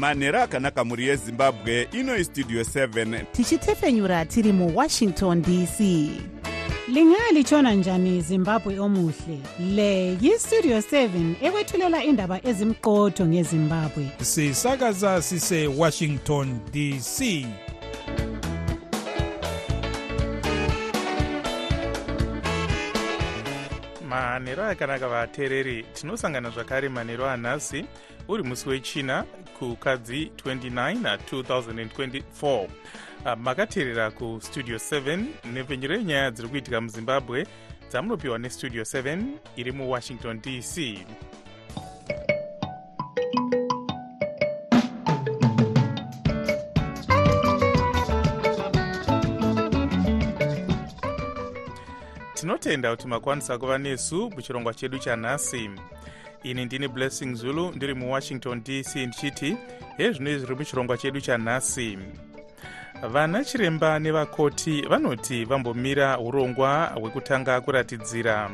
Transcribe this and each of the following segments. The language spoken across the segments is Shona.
manhero akanaka mhuri yezimbabwe inoi studio 7 tichitefenyura tiri muwashington dc lingalitshona njani zimbabwe omuhle? Le yistudio 7 ekwethulela indaba ezimqotho ngezimbabwe. Sisakaza sise-washington dc manhero akanaka vateereri tinosangana zvakare manhero anhasi uri musi wechina kukadzi 29 2024 ah, makateerera kustudio 7 nepfenyuro yenyaya dziri kuitika muzimbabwe dzamunopiwa nestudio 7 iri muwashington dc tinotenda kuti makwanisa kuva nesu muchirongwa chedu chanhasi ini ndini blessing zulu ndiri muwashington dc ndichiti hezvino zviri muchirongwa chedu chanhasi vana chiremba nevakoti vanoti vambomira urongwa hwekutanga kuratidzira.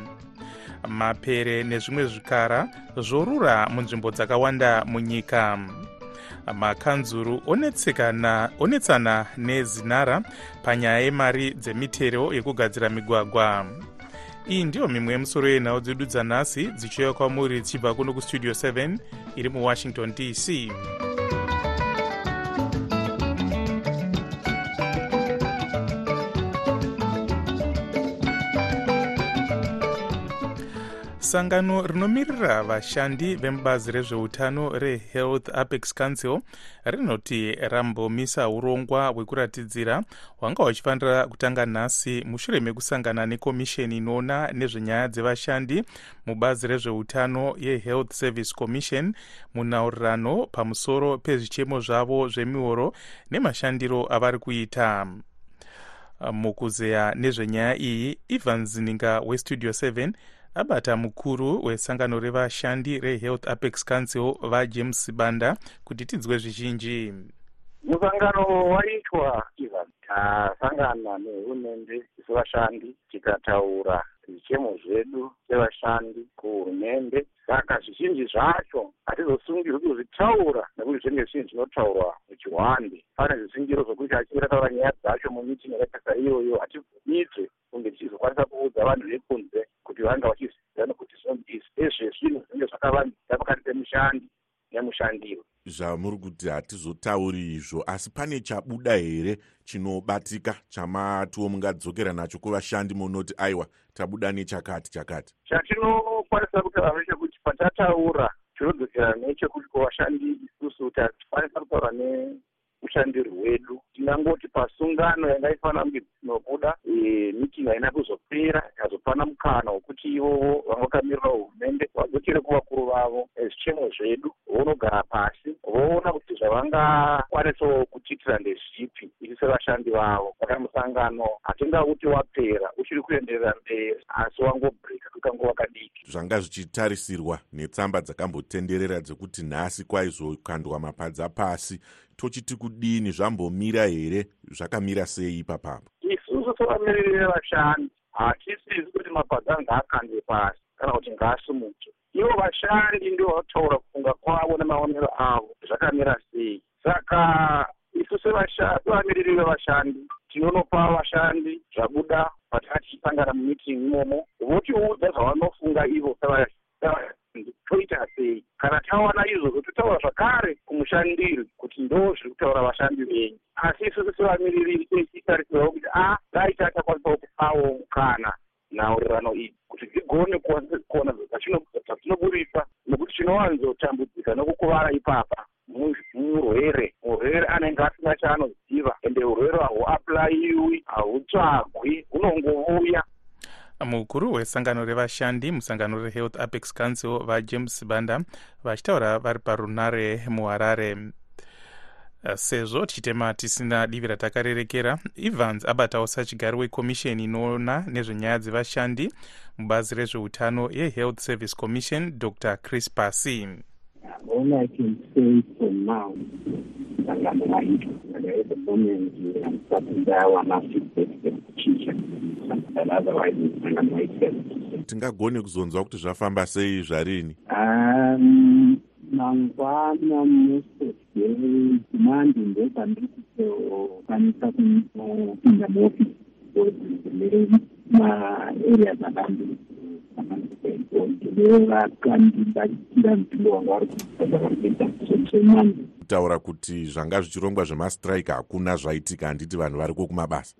Mapere nezvimwe zvikara zvorura munzvimbo dzakawanda munyika. Makanzuru onetsana nezinara panyaya yemari dzemitero yekugadzira migwagwa iyi ndiyo mimwe yemusoro yenhau dzedu dzanhasi dzichiuya kwamuri dzichibva kuno kustudio 7 iri muwashington dc sangano rinomirira vashandi vemubazi rezveutano rehealth apex council rinoti rambomisa urongwa hwekuratidzira hwanga huchifanira kutanga nhasi mushure mekusangana nekomisheni inoona nezvenyaya dzevashandi mubazi rezveutano yehealth service commission munaurirano pamusoro pezvichemo zvavo zvemioro nemashandiro avari kuita. Mukuzeya nezvenyaya iyi ivan zininga westudio 7 abata mukuru wesangano revashandi rehealth apex council vajames banda kuti tinzwe zvizhinji. Musangano waitwa ivan tasangana nehurumende sevashandi tikataura zvichemo zvedu sevashandi kuhurumende saka zvizhinji zvacho hatizosungirwi kuzvitaura nekuti zvinenge zvinhu zvinotaurwa muchihwande pane zvisingiro zvokuti achinge taura nyaya dzacho mumiting yakaita iyoyo hatibvumidze kunge tichizokwanisa kuudza vanhu vekunze kuti vanga vachiziva nekuti zvinodisi ezvezvinhu zvinenge zvakavanzika pakati pemushandi nemushandiwe zvamuri kuti hatizotauri izvo asi pane chabuda here chinobatika chamatiwo mungadzokera nacho kuvashandi munoti aiwa tabuda nechakati chakati chatinokwanisa kutaura nechekuti patataura chinodzokera nechekuti kuvashandi isusu kuti hatikwanisa kutaura nemushandiri hwedu tinangoti pasungano yanga ifanira kunge dzinobuda e, miting haina kuzopera ikazopana mukana wekuti ivovo vanga vakamirira hurumende vadzokere kuvakuru vavo zvichemo zvedu vounogara pasi voona kuti zvavangakwanisawo kutiitira ndezvipi isi sevashandi vavo. Saka musangano hatingauti wapera uchiri kuenderera mberi asi wangobhreka kukangova kadiki. Zvanga zvichitarisirwa netsamba dzakambotenderera dzekuti nhasi kwaizokandwa mapadza pasi tochiti kudini zvambomira here zvakamira sei ipapapo isusu sevamiriri vevashandi hatisizi kuti mapadza anga akandwe pasi kana kuti ngaasimuke ivo vashandi ndivo vataura kufunga kwavo nemaonero avo zvakamira sei. Saka isu sevamiriri vevashandi tinonopa vashandi zvabuda patinga tichisangana mumiting imomo votiudza zvavanofunga ivo toita sei? Kana tawana izvozvo totaura zvakare kumushandiri kuti ndo zviri kutaura vashandi venyu. Asi isusu sevamiriri tichitarisirwa kuti a dai tatakwanisawo kupawo mukana nhaurirano iyi kuti dzigone kuona dzatinoburisa nekuti tinowanzotambudzika nokukuvara ipapa murwere. Murwere anenge asina chaanoziva ende urwere hahuaplayiwi hahutsvagwi hunongovuya mukuru wesangano revashandi musangano rehealth apex council vajames banda vachitaura vari parunare muharare. Sezvo tichitema tisina divi ratakarerekera evans abatawo sachigari wekomisheni inoona nezvenyaya dzevashandi mubazi rezveutano yehealth service commission dr. Chris pasi All I can say for now, tingagoni kuzonzwa kuti zvafamba sei zvarini. Mangwana musoday mandi ndopandiri kutokwanisa kunopinda muofisi maarea akambiri kutaura kuti zvanga zvichirongwa zvemastrike hakuna zvaitika handiti vanhu variko kumabasa?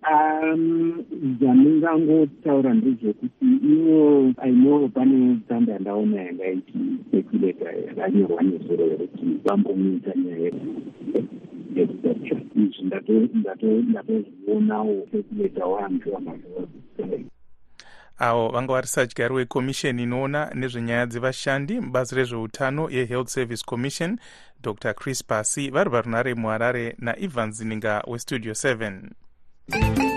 Zvandingangotaura ndezvekuti ivo ainoo pane tsamba yandaona yangaiti speculata yakanyorwa nezuro yekuti vambomuita nyaya izvi ndatozvionawo speculata wantu wamazua avo vanga vari sadyari wekomisheni inoona nezvenyaya dzevashandi mubazi rezveutano yehealth service commission dr. Chris pasi vari parunare muharare naivans ninga westudio 7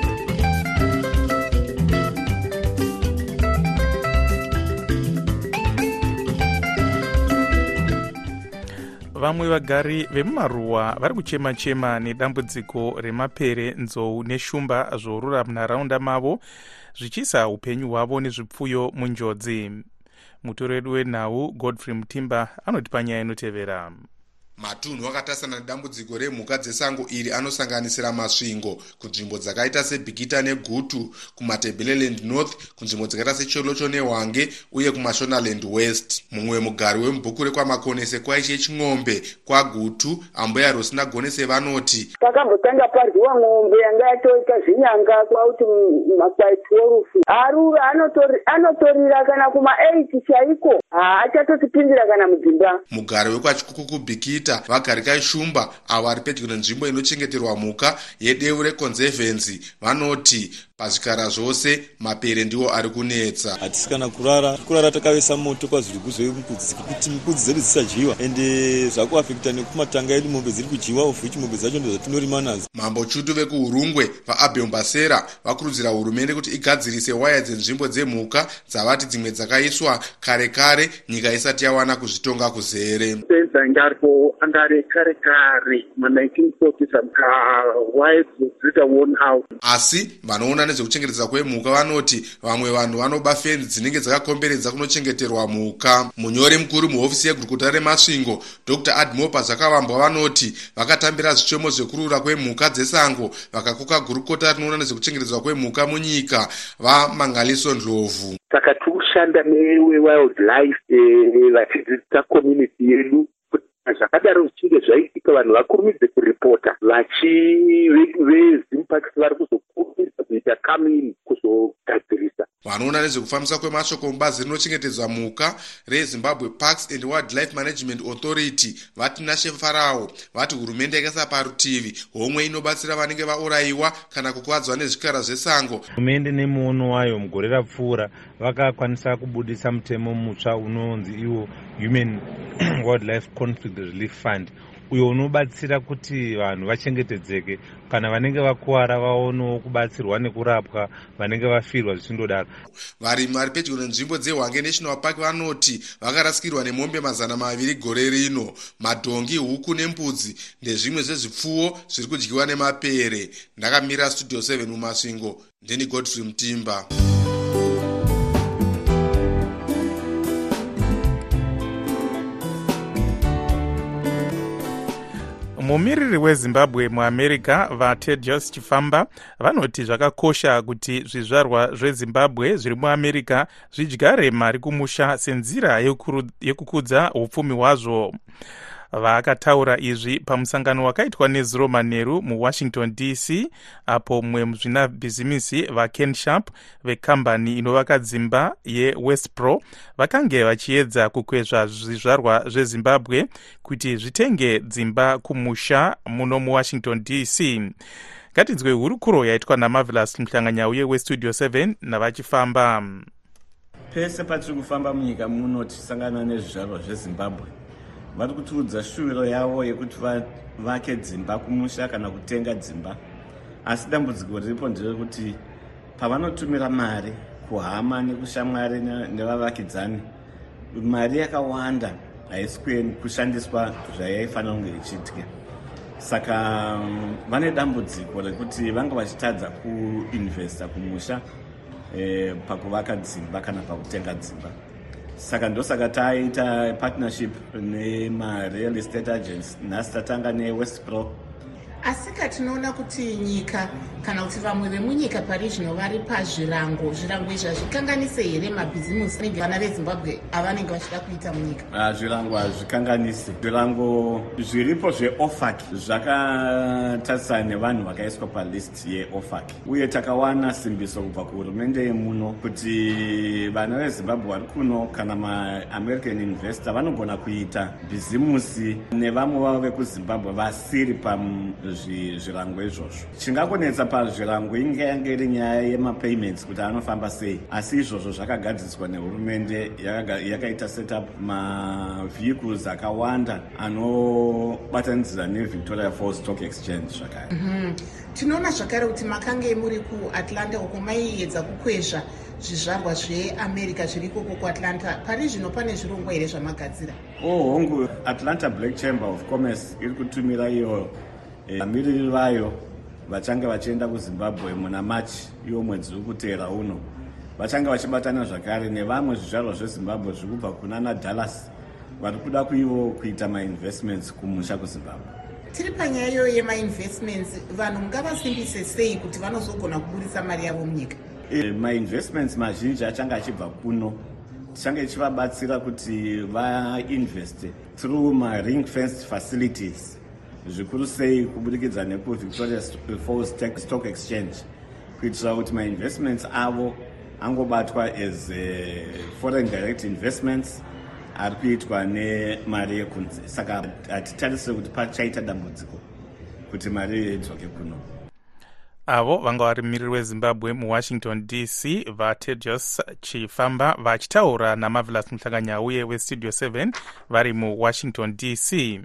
vamwe vagari vemumaruwa vari kuchema-chema nedambudziko remapere nzou neshumba zvorura munharaunda mavo zvichiisa upenyu hwavo nezvipfuyo munjodzi. Mutoro wedu wenhau godfrey mutimba anotipa nyaya inotevera matunhu akatasana nedambudziko remhuka dzesango iri anosanganisira masvingo kunzvimbo dzakaita sebhigita negutu kumatebeleland north kunzvimbo dzakaita secholocho nehwange uye kumashonaland west. Mumwe mugari wemubhukure kwamakonese kwaiche ching'ombe kwagutu ambuya rosinagonese vanoti pakambotanga paryiwa ng'ombe yanga yatoita zvinyanga kwauti makwai 12 arura anotorira kana kuma8 chaiko? Haachatotipindira kana mudzimba mugari wekwachikuku bhikita kuita vagarikai shumba avo vari pedyo nenzvimbo inochengeterwa mhuka yedeu reconservancy vanoti pazvikara zvose mapere ndiwo ari kunetsa. Hatisi kana kurara kurara takavesa moto pazviriguzo yemukudzi kuti mikudzi dzedu dzisadyiwa ende zvakuafekta nekumatanga edu mombe dziri kudyiwa ovhichi mombe dzacho ndozvatinorima nadzo. Mambo chutu vekuurungwe vaabhembasera vakurudzira hurumende kuti igadzirise waya dzenzvimbo dzemhuka dzavati dzimwe dzakaiswa kare kare nyika isati yawana kuzvitonga kuzere. Anga aripo anga ari kare kare ma1940 saka waya dzinoita worn out. Asi vanoona nezvekuchengetedza kwemhuka. Vanoti vamwe vanhu vanoba fenzi dzinenge dzakakomberedza kunochengeterwa mhuka. Munyori mukuru muhofisi yegurukuta remasvingo dr. Admopa zvakavambwa vanoti vakatambira zvichomo zvekurura kwemhuka dzesango vakakoka gurukota rinoona nezvekuchengetedzwa kwemhuka munyika vamangaliso ndlovu. Saka tikushanda newewildlife vachidzidzisa community yedu zvakadaro zvichinge zvaitika vanhu vakurumidze kuripota vachivezimpax vari kuzokurumidza kuita kamini kuzogadzirisa vanoona nezvekufambisa kwemashoko mubazi rinochengetedzwa mhuka rezimbabwe parks and wildlife management authority vati nashefarao vati hurumende yakaisa parutivi homwe inobatsira vanenge vaurayiwa kana kukuvadzwa nezvikara zvesango. Hurumende nemuono wayo mugore rapfuura vakakwanisa kubudisa mutemo mutsva unonzi iwo human wildlife conflict relief fund uyo unobatsira kuti vanhu vachengetedzeke. Kana vanenge vakuwara vaonewo kubatsirwa nekurapwa vanenge vafirwa zvichindodaro. Varimi vari pedyo nenzvimbo dzehwange national park vanoti vakarasikirwa nemombe mazana maviri gore rino madhongi huku nembudzi ndezvimwe zvezvipfuwo zviri kudyiwa nemapere. Ndakamira studio 7 mumasvingo. Ndini godfrey mutimba mumiriri wezimbabwe muamerica vatedros chifamba vanoti zvakakosha kuti zvizvarwa zvezimbabwe zviri muamerica zvidyare mari kumusha senzira yekukudza upfumi hwazvo vakataura izvi pamusangano wakaitwa nezuro manheru muwashington dc apo mumwe muzvinabhizimisi vaken sharp vekambani inovaka dzimba yewestpro vakange vachiedza kukwezva zvizvarwa zvezimbabwe kuti zvitenge dzimba kumusha muno muwashington dc ngatinzwe hurukuro yaitwa namavelas muhlanganyauye westudio 7 navachifamba. Pese patiri kufamba munyika muno tichisangana nezvizvarwa zvezimbabwe vari kutiudza shuviro yavo yekuti vavake dzimba kumusha kana kutenga dzimba. Asi dambudziko riripo nderekuti pavanotumira mari kuhama nekushamwari nevavakidzani mari yakawanda haisi kushandiswa zvayaifanira kunge ichiitwa saka vane dambudziko rekuti vanga vachitadza kuinvesta kumusha eh, pakuvaka dzimba kana pakutenga dzimba saka ndosaka taita partnership nemareal estate agents nhasi tatanga newestbro asika tinoona kuti nyika kana kuti vamwe vemunyika pari zvino vari pazvirango zvirango izvi hazvikanganise here mabhizimusi anenge vana vezimbabwe avanenge vachida kuita munyika? Ah, zvirango hazvikanganisi. Zvirango zviripo zveofac zvakatarisana nevanhu vakaiswa palist yeofac. Uye takawana simbiso kubva kuhurumende yemuno kuti vana vezimbabwe vari kuno kana maamerican investor vanogona kuita bhizimusi nevamwe vavo vekuzimbabwe vasiri pazvirango izvozvo. Chingakonetsa pazvirango inge yange iri nyaya yemapayments kuti anofamba sei asi izvozvo zvakagadziswa nehurumende yakaita setup mavehicles akawanda anobatanidzira nevictoria falls stock exchange zvakare. Mhm. tinoona zvakare kuti makange muri kuatlanta uko maiedza kukwezva zvizvarwa zveamerica zviri ikoko kuatlanta. Pari zvino pane zvirongwa here zvamagadzira? Oh hongu atlanta black chamber of commerce iri kutumira iyo eh, vamiriri vayo vachange vachienda kuzimbabwe muna machi iwo mwedzi uri kuteera uno. Vachange vachibatana zvakare nevamwe zvizvarwa zvezimbabwe zviri kubva kuna nadallas vari kuda kuivo kuita mainvestments kumusha kuzimbabwe. Tiri panyaya iyoyo yemainvestments vanhu ngavasimbise sei kuti vanozogona kubudisa mari yavo munyika? Eh, mainvestments mazhinji achange achibva kuno. Tichange tichivabatsira kuti vainveste through maring fenced facilities zvikuru sei kubudikidza nekuvictoria falls stock exchange kuitira kuti mainvestments avo angobatwa as eh, foreign direct investments ari kuitwa nemari yekunze saka hatitarisire kuti pachaita dambudziko kuti mari iyo idzoke kuno. Avo vanga vari mumiriri wezimbabwe muwashington dc vatedios chifamba vachitaura namavelas muhlanganyauye westudio 7 vari muwashington dc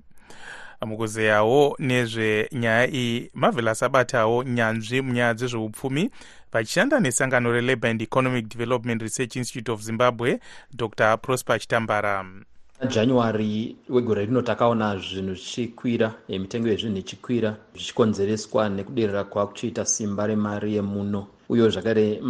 mukuzeyawo nezvenyaya iyi mavelas abatawo nyanzvi munyaya dzezveupfumi vachishanda nesangano relabour and economic development research institute of zimbabwe dr. Prosper chitambara. January wegore rino takaona zvinhu zvichikwira eh, mitengo yezvinhu ichikwira zvichikonzereswa nekuderera kwakuchiita simba remari yemuno. Uyewo zvakare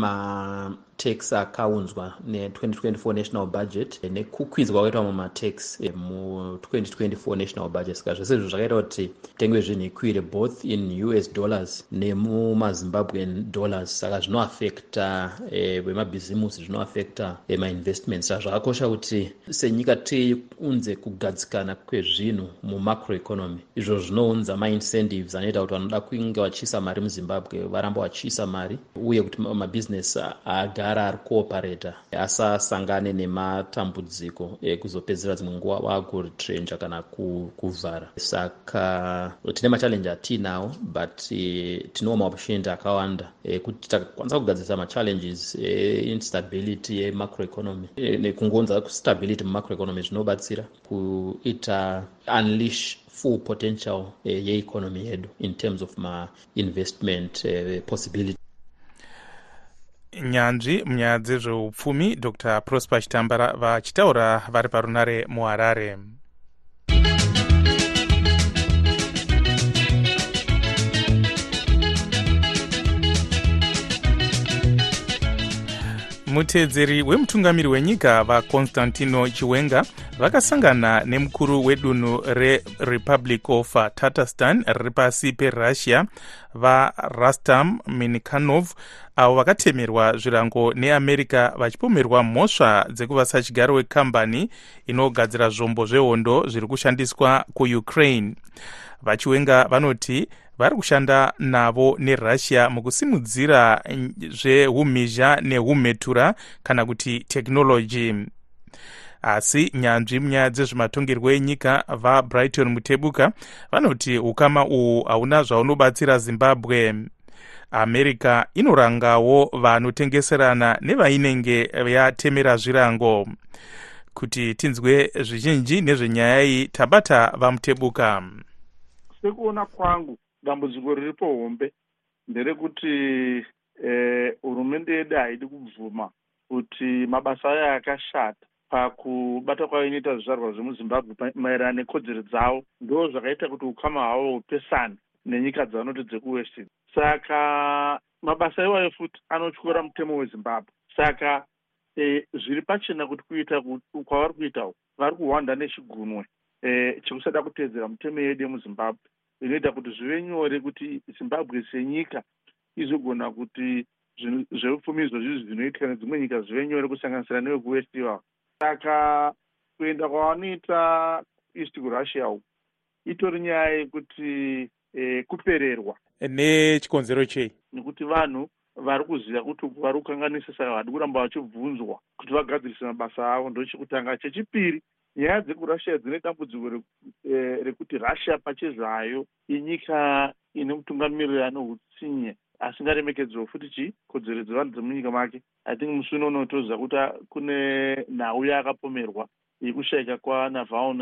matax akaunzwa ne2024 national budget nekukwidzwa kwakaitwa mumatax eh, mu2024 national budget. Saka zvese izvo zvakaita kuti mitengo yezvinhu ikwire both in us dollars nemumazimbabwean dollars. Saka zvinoafekta eh, wemabhizimusi zvinoafekta eh, mainvestments. Saka zvakakosha kuti senyika tiunze kugadzikana kwezvinhu mumacroeconomy. Izvo zvinounza maincentives anoita kuti vanoda kunge vachiisa mari muzimbabwe varamba vachiisa mari uye kuti ma- mabhizinesi agara ari kuoparata asasangane nematambudziko ekuzopedzera dzimwe nguva vakuritrenja kana ku- kuvhara. Saka tine machallenji atiinawo but eh, tinewo maopportunity akawanda eh, kuti takakwanisa kugadzirisa machallenges einstability yemacroeconomy eh, nekungonza stability mumacroeconomy zvinobatsira kuita unleash full potential eh, yeeconomy yedu in terms of mainvestment eh, possibility nyanzvi munyaya dzezveupfumi dr. Prosper chitambara vachitaura vari parunare muharare. Muteedzeri wemutungamiri wenyika vaconstantino chiwenga vakasangana nemukuru wedunhu rerepublic of tatarstan riri pasi perussia varastam minikanov avo vakatemerwa zvirango neamerica vachipomerwa mhosva dzekuva sachigaro wekambani inogadzira zvombo zvehondo zviri kushandiswa kuukraine. Vachiwenga vanoti vari kushanda navo nerussia mukusimudzira zveumhizha neumhetura kana kuti tekinoloji asi nyanzvi munyaya dzezvematongerwo enyika vabrighton mutebuka vanoti ukama uhu hauna zvaunobatsira zimbabwe america inorangawo vanotengeserana nevainenge yatemera zvirango. Kuti tinzwe zvizhinji nezvenyaya iyi tabata vamutebuka sekuona kwangu dambudziko riripo hombe. Nderekuti eh, hurumende yedu haidi kubvuma kuti mabasa ayo akashata. Pakubata kwayo inoita zvizvarwa zvemuzimbabwe maererano nekodzero dzavo ndo zvakaita kuti ukama hwavo hupesane nenyika dzavanoti dzekuwestern. Saka mabasa iwayo futi anotyora mutemo wezimbabwe. Saka e, zviri pachena kuti kuita kwavari kuita vari kuhwanda nechigunwe e, chekusada kuteedzera mutemo yedu yemuzimbabwe. Inoita kuti zvive nyore kuti zimbabwe senyika izogona kuti zveupfumi izvozvi zvinoitika nedzimwe nyika zvive nyore kusanganisira nevekuwest ivavo saka kuenda kwavanoita east kurussia uku itori nyaya yekuti e, kupererwa. Nechikonzero chei? Nekuti vanhu vari kuziva kuti vari kukanganisa saka vadi kuramba vachibvunzwa kuti vagadzirise mabasa avo. Ndo chekutanga chechipiri nyaya dzekurussia dzine dambudziko e, rekuti russia pachezvayo inyika ine mutungamiriri anohutsinye asingaremekedzwa futi chi kodzero dzevanhu dzemunyika make. I think musi uno unotoziva kuti kune nhau yaakapomerwa yekushayika kwanavaun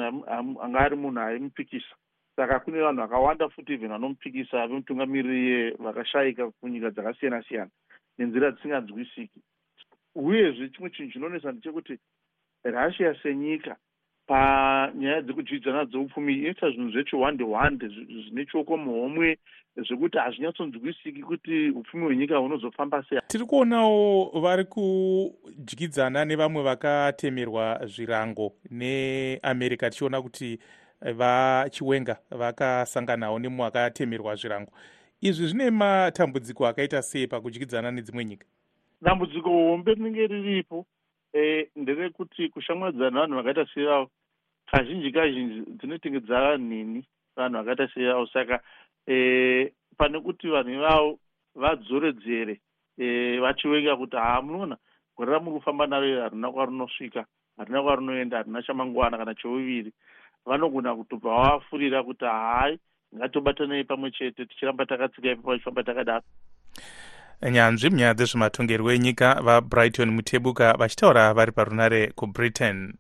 anga ari munhu aimupikisa saka kune vanhu vakawanda futi even vanomupikisa vemutungamiriri vakashayika kunyika dzakasiyana siyana nenzira dzisinganzwisiki. Uyezve chimwe chinhu chinonesa ndechekuti russia senyika panyaya dzekudyidzana dzeupfumi inoita zvinhu zvechihwande hwande zvine chioko muhomwe zvekuti hazvinyatsonzwisiki kuti upfumi hwenyika hunozofamba sei. Tiri kuonawo vari kudyidzana nevamwe vakatemerwa zvirango neamerica tichiona kuti vachiwenga vakasanganawo nemumwe akatemerwa zvirango. Izvi zvine matambudziko akaita sei pakudyidzana nedzimwe nyika? Dambudziko hombe rinenge riripo e, nderekuti kushamwadzana nevanhu vakaita seivavo kazhinji kazhinji dzinotenge dzanhini vanhu vakaita seivavo saka e, pane kuti vanhu ivavo vadzoredzere e, vachiwenga kuti haa munoona gore ramuri kufamba naro harina kwarinosvika harina kwarinoenda harina chamangwana kana cheuviri vanogona kutobva vavafurira kuti hai ngatobatanei pamwe chete tichiramba takatsika ipapo tichifamba takadaro. Nyanzvi munyaya dzezvematongerwo enyika vabrighton mutebuka vachitaura vari parunare kubritain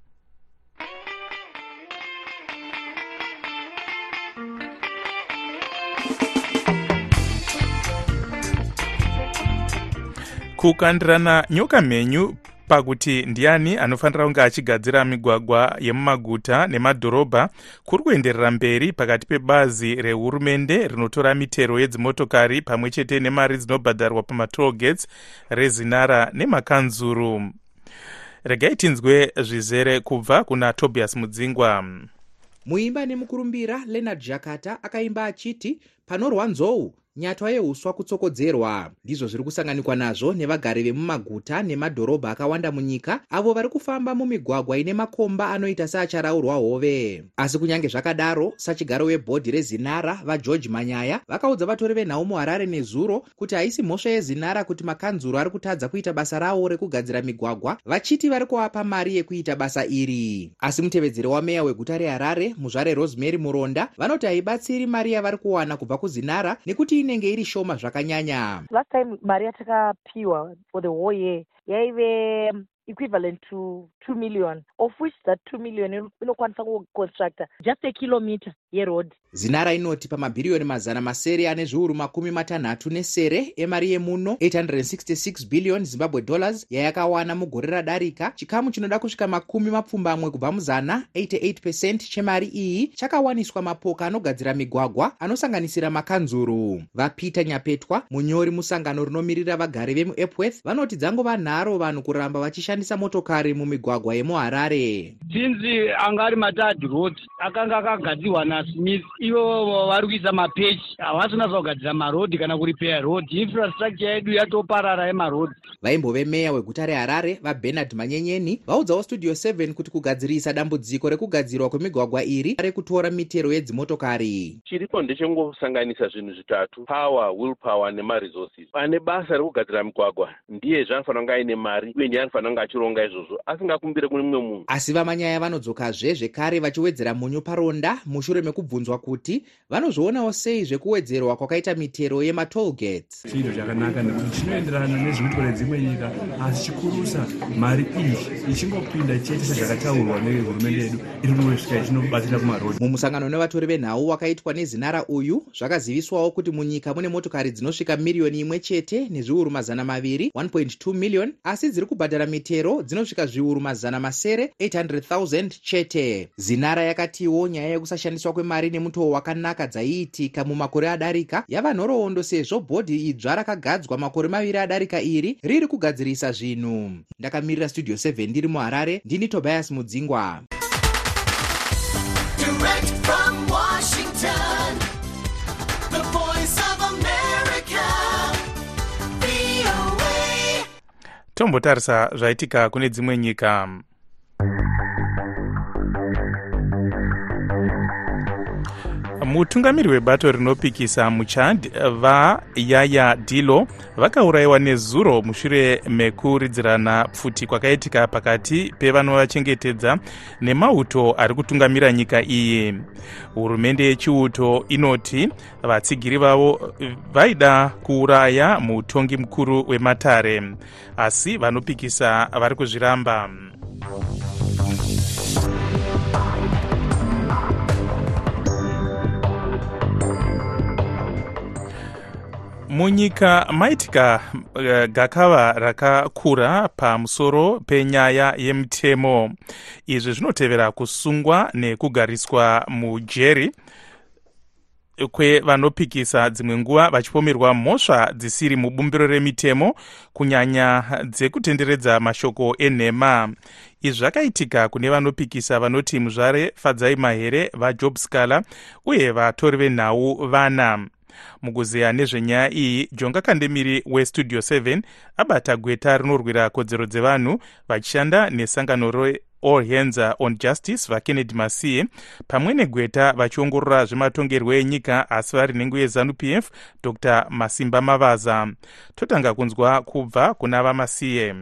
kukandirana nyoka mhenyu pakuti ndiani anofanira kunge achigadzira migwagwa yemumaguta nemadhorobha kuri kuenderera mberi pakati pebazi rehurumende rinotora mitero yedzimotokari pamwe chete nemari dzinobhadharwa pamatolgates rezinara nemakanzuru. Regai tinzwe zvizere kubva kuna tobias mudzingwa. Muimba nemukurumbira leonard jakata akaimba achiti panorwa nzou nyatwa yeuswa kutsokodzerwa. Ndizvo zviri kusanganikwa nazvo nevagari vemumaguta nemadhorobha akawanda munyika avo vari kufamba mumigwagwa ine makomba anoita seacharaurwa hove. Asi kunyange zvakadaro sachigaro webhodhi rezinara vageorge manyaya vakaudza vatori venhau muharare nezuro kuti haisi mhosva yezinara kuti makanzuro ari kutadza kuita basa ravo rekugadzira migwagwa vachiti vari kuvapa mari yekuita basa iri. Asi mutevedzeri wameya weguta reharare muzvare rosemary muronda vanoti haibatsiri mari yavari kuwana kubva kuzinara nekuti inenge iri shoma zvakanyanya? Last time mari yatakapiwa for the whole year yaive equivalent to two million of which that two million inokwanisa kuconstructa just a kilometer yeroad. Zinara inoti pamabhiriyoni mazana masere ane zviuru makumi matanhatu nesere emari yemuno 866 billion zimbabwe dollars yayakawana mugore radarika. Chikamu chinoda kusvika makumi mapfumbamwe kubva muzana 88 chemari iyi chakawaniswa mapoka anogadzira migwagwa anosanganisira makanzuru. Vapita nyapetwa munyori musangano rinomiririra vagari vemuepworth vanoti dzangova nharo vanhu kuramba vachishandisa motokari mumigwagwa yemuharare. Sinzi anga ari matad road akanga akagadzirwa nasmith. Ivo vari kuisa mapechi. Havasi kunasa kugadzira marodhi kana kuripeya rodhi infrastructure yedu yatoparara yemarodhi vaimbove meya weguta reharare vabernard manyenyeni vaudzawo studio 7 kuti kugadzirisa dambudziko rekugadzirwa kwemigwagwa iri rekutora mitero yedzimotokari. Chiripo ndechengosanganisa zvinhu zvitatu power will power nemaresources ane basa rekugadzira migwagwa ndiyezve anofanira kunge aine mari uye ndiye anofanira kunge achironga izvozvo asingakumbire kune mumwe munhu. Asi vamanyaya vanodzokazve zvekare vachiwedzera munyu paronda mushure mekubvunzwa kuti vanozvionawo sei zvekuwedzerwa kwakaita mitero yematolgates chinhu chakanaka nekuti chinoenderana nezvinotore dzimwe nyika asi chikurusa mari iyi ichingopinda chete sezvakataurwa nehurumende yedu iri kunosvika ichinobatsira kumarodhi mumusangano nevatori venhau wakaitwa nezinara uyu zvakaziviswawo kuti munyika mune motokari dzinosvika miriyoni imwe chete nezviuru mazana maviri 1.2 million asi dziri kubhadhara mitero michero dzinosvika zviuru mazana masere 800,000 chete. Zinara yakatiwo nyaya yekusashandiswa kwemari nemutoo wakanaka dzaiitika mumakore adarika yava nhoroondo sezvo bhodhi idzva rakagadzwa makore maviri adarika iri riri kugadzirisa zvinhu. Ndakamirira studio 7 ndiri muharare ndini tobias mudzingwa. Direct from Washington, tombotarisa zvaitika kune dzimwe nyika mutungamiri webato rinopikisa muchad vayaya dilo vakaurayiwa nezuro mushure mekuridzirana pfuti kwakaitika pakati pevanovachengetedza nemauto ari kutungamira nyika iyi. Hurumende yechiuto inoti vatsigiri vavo vaida kuuraya mutongi mukuru wematare asi vanopikisa vari kuzviramba munyika maitika uh, gakava rakakura pamusoro penyaya yemutemo. Izvi zvinotevera kusungwa nekugariswa mujeri kwevanopikisa dzimwe nguva vachipomerwa mhosva dzisiri mubumbiro remitemo kunyanya dzekutenderedza mashoko enhema. Izvi zvakaitika kune vanopikisa vanoti muzvare fadzai mahere vajob scaler uye vatori venhau vana mukuzeya nezvenyaya iyi jonga kandemiri westudio 7 abata gweta rinorwira kodzero dzevanhu vachishanda nesangano reall hands on justice vakennedy masiye pamwe negweta vachiongorora zvematongerwo enyika asi vari nhengo yezanup f dr. Masimba mavaza. Totanga kunzwa kubva kuna vamasiye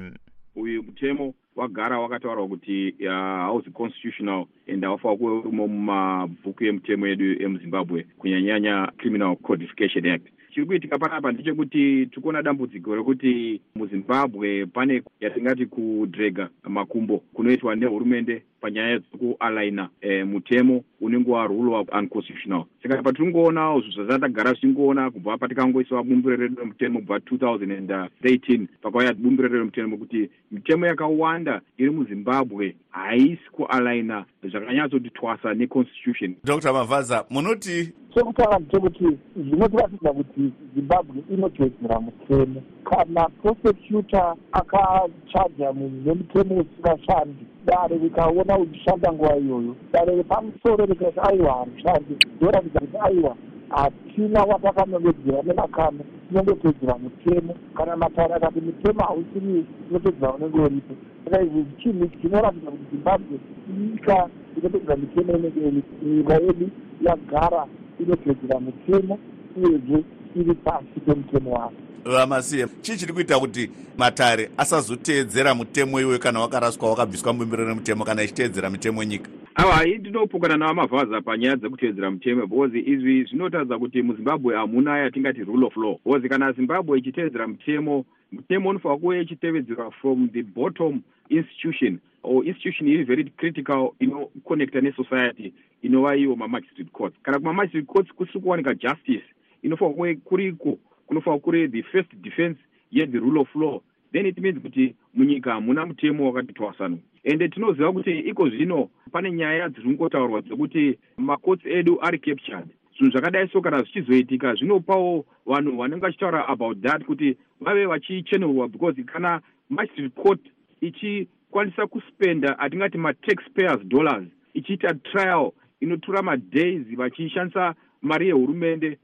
uyu mutemo wagara wakataurwa kuti hausi constitutional and haufanira kuve urimo mumabhuku emutemo yedu emuzimbabwe kunyanyanya criminal codification act? Chiri kuitika panapa ndechekuti tiri kuona dambudziko rekuti muzimbabwe pane yatingati kudrega makumbo kunoitwa nehurumende panyaya dzekualaina e, mutemo unenge warule unconstitutional. Saka patiri kungoona izvo zvazatagara zvichingoona kubva patikangoiswa bumbiro redu remutemo kubva 2013 pakauya bumbiro redu remutemo kuti mitemo yakawanda iri muzimbabwe haisi kualaina zvakanyatsoti twasa neconstitution. Dr mavhaza munoti chekutanga ndechekuti zvinotiratidza kuti zimbabwe inotedzera mutemo. Kana prosecutor akachaja munhu nemutemo usingashandi dare rikaona uchishanda nguva iyoyo. Dare repamusoro rikati aiwa hamushandi ndoratidza kuti aiwa hatina watakanongedzera nemakano tinongotedzera mutemo. Kana matare akati mutemo hausiriwo tinotedzera unenge uripo. Saka izvi chinhu chinoratidza kuti zimbabwe nyika inotedzera mitemo inenge iripo nyika yedu yagara inotedzera mutemo uyezve iri pasi pemutemo wayo vamasiye. Chii chiri kuita kuti matare asazoteedzera mutemo iwe kana wakaraswa wakabviswa mubumbiro remutemo kana ichiteedzera mitemo nyika ava hai ndinopokana navamavhaza panyaya dzekuteedzera mutemo because izvi zvinotaridza kuti muzimbabwe hamuna yatingati rule of law. Because kana zimbabwe ichiteedzera mutemo mutemo unofanira kuve ichitevedzerwa from the bottom institution or institution iri very critical inoconnecta nesociety inova iyo mamagistrate courts. Kana kumamagistrate courts kusiri kuwanika justice inofanira kuve kuriko kunofanira kuri the first defense yethe rule of law. Then it means kuti munyika hamuna mutemo wakati twasanuka ende tinoziva kuti iko zvino pane nyaya dziri kungotaurwa dzekuti makotsi edu ari captured. Zvinhu zvakadai so kana zvichizoitika zvinopawo vanhu vanenge vachitaura about that kuti vave vachichenerwa because kana magistrate court ichikwanisa kuspenda atingati mataxpayers dollars ichiita trial inotora madays vachishandisa mari yehurumende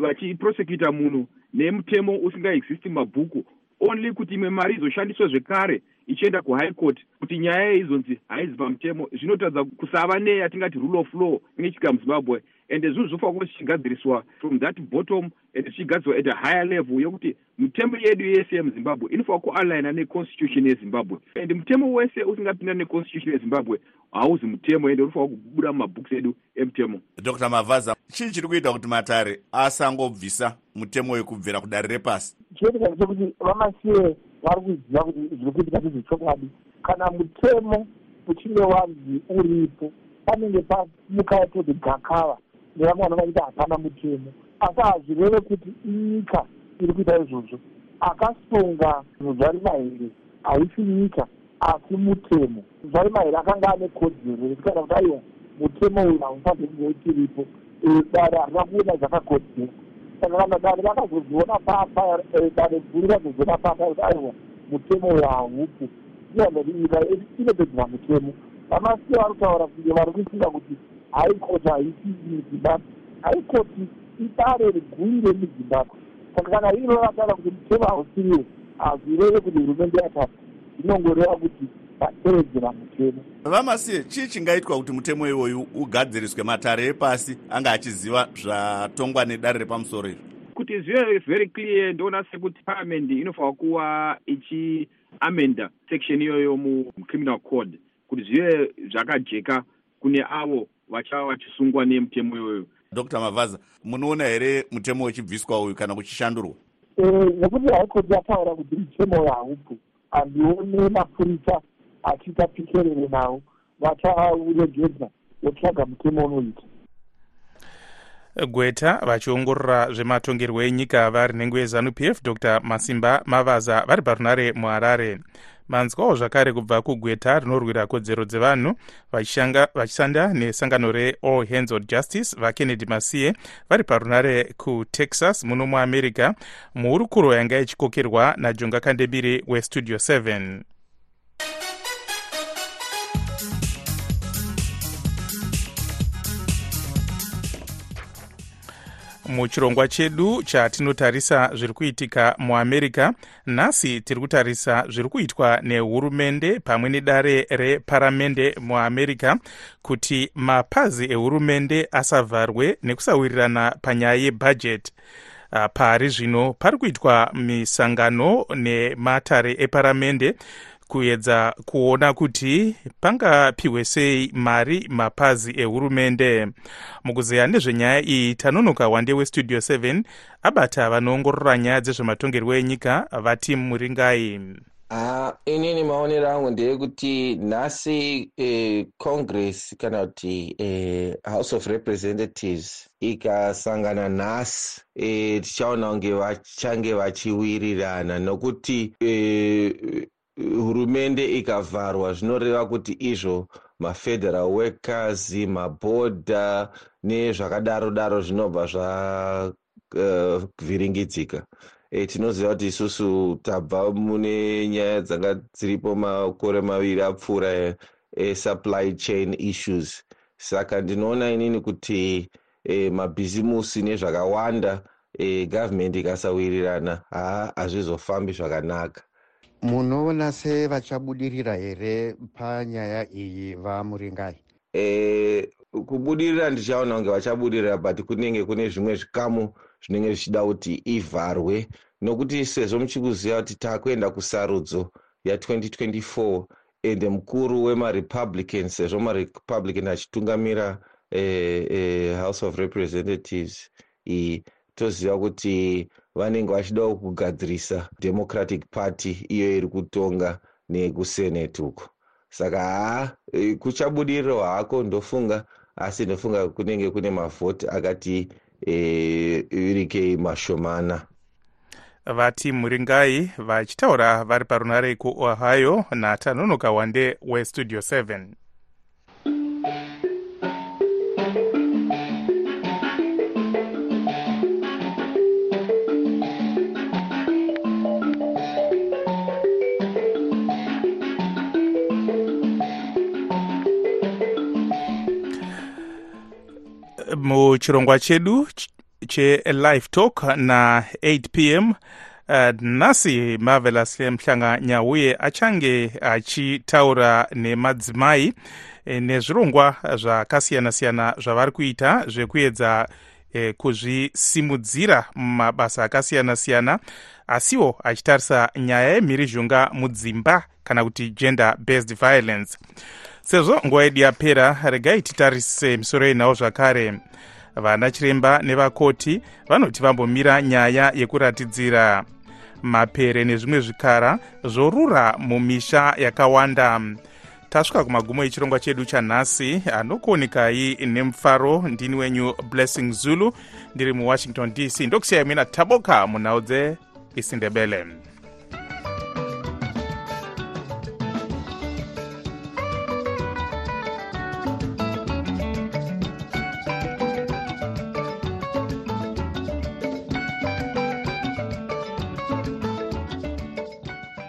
vachiprosecuta munhu nemutemo usingaexisti mabhuku only kuti imwe mari izoshandiswa zvekare ichienda kuhigh court kuti nyaya yeizonzi haizi pamutemo. Zvinotaridza kusava neyatingati rule of law inge ichitika muzimbabwe ende zvinhu zvofanira kuva zvichigadziriswa from that bottom and zvichigadziriswa at a higher level. Yokuti mitemo yedu yese yemuzimbabwe inofanira kualaina neconstitution yezimbabwe and mutemo wese usingapinda neconstitution yezimbabwe hauzi mutemo ende unofanira kubuda mumabhuks edu emutemo dr mavhaza chii chiri kuita kuti matare asangobvisa mutemo wekubvira kudare repasi chinoitika ndechekuti vamasiye vari kuziva kuti zviri kuitika ndezvechokwadi kana mutemo uchinge wanzi uripo panenge pamuka yatoti gakava nevamwe vanova kuti hapana mutemo. Asi hazvireve kuti nyika iri kuita izvozvo. Akasunga zvinhu zvari mahere haisi nyika asi mutemo. Zvaimairi akanga ane kodzero yekuti kana kuti aiwa mutemo uyu haufaniri kunge uchiripo Eh, dare harina kuona zvakakodzera saka kana dare vakazozviona papa dare guru vakazozviona papa kuti aiwa mutemo uyu haupo. Iyanoti nyika inopedzera mutemo. Vamasiye vari kutaura kunge vari kuisinga kuti haikoti haiti muzimbabwe haikoti idare riguru remuzimbabwe saka kana iro vataura kuti mutemo hausiriwo hazvireve kuti hurumende yatata zvinongoreva kuti vatevedzera mutemo vamasiye chii chingaitwa kuti mutemo iwoyu ugadziriswe matare epasi anga achiziva zvatongwa nedare repamusoro izvo kuti zvive very clear ndoona sekuti parliament inofanira kuva ichiamenda section iyoyo mucriminal code kuti zvive zvakajeka kune avo vachava vachisungwa nemutemo iyoyo dr. Mavhaza munoona here mutemo uchibviswa uyu kana kuchishandurwa? Eh, nekuti haikoti yataura kuti mutemo uyu haupo. Handione mapurisa achiita pikerere nawo vachauregedza votsvaga mutemo unoita. Gweta vachiongorora zvematongerwo enyika vari nhengo yezanup f dr. Masimba mavaza vari parunare muharare manzwawo zvakare kubva kugweta rinorwira kodzero dzevanhu vachishanda nesangano reall hands on justice vakennedy masiye vari parunare kutexas muno muamerica. Muhurukuro yanga ichikokerwa najonga kandebiri westudio 7 muchirongwa chedu chatinotarisa zviri kuitika muamerica nhasi tiri kutarisa zviri kuitwa nehurumende pamwe nedare reparamende muamerica kuti mapazi ehurumende asavharwe nekusawirirana panyaya yebhajeti Ah, pari zvino pari kuitwa misangano nematare eparamende kuedza kuona kuti pangapiwe sei mari mapazi ehurumende. Mukuzeya nezvenyaya iyi tanonoka wande westudio 7 abata vanoongorora nyaya dzezvematongerwo enyika vati muringai. Ah, inini maonero angu ndeyekuti nhasi eh, congress kana kuti eh, house of representatives ikasangana nhasi eh, tichaona kunge vachange vachiwirirana nokuti eh, hurumende ikavharwa zvinoreva kuti izvo mafederal workers mabhodha nezvakadaro daro zvinobva zvavhiringidzika e, tinoziva kuti isusu tabva mune nyaya dzanga dziripo makore maviri apfuura esupply chain issues. Saka ndinoona inini kuti e, mabhizimusi nezvakawanda e, gavhumendi ikasawirirana haa hazvizofambi zvakanaka munoona sevachabudirira here panyaya iyi vamuringai? E, kubudirira ndichaona kunge vachabudirira but kunenge kune zvimwe zvikamu zvinenge zvichida kuti ivharwe. Nokuti sezvo muchikuziva kuti taakuenda kusarudzo ya2024 ende mukuru wemarepublican sezvo marepublican achitungamira eh, eh, house of representatives iyi toziva kuti vanenge vachidawo kugadzirisa democratic party iyo iri kutonga nekusenate uko. Saka haa kuchabudiriro hako ndofunga asi ndofunga kunenge kune mavhoti akati eh, irikei mashomana. Vati muringai vachitaura vari parunare kuohio natanonoka wande westudio 7 muchirongwa chedu ch- chelive talk na8 pm uh, nhasi marvelous mhlanga nyauye achange achitaura nemadzimai eh, nezvirongwa zvakasiyana-siyana zvavari kuita zvekuedza eh, kuzvisimudzira mumabasa akasiyana-siyana asiwo achitarisa nyaya yemhirizhonga mudzimba kana kuti gender based violence sezvo nguva yedu yapera regai titarise misoro yenhau zvakare. Vana chiremba nevakoti vanoti vambomira nyaya yekuratidzira. Mapere nezvimwe zvikara zvorura mumisha yakawanda. Tasvika kumagumo echirongwa chedu chanhasi anokuonekai nemufaro ndini wenyu blessing zulu ndiri muwashington dc ndokusiyai mina taboka munhau dzeisindebele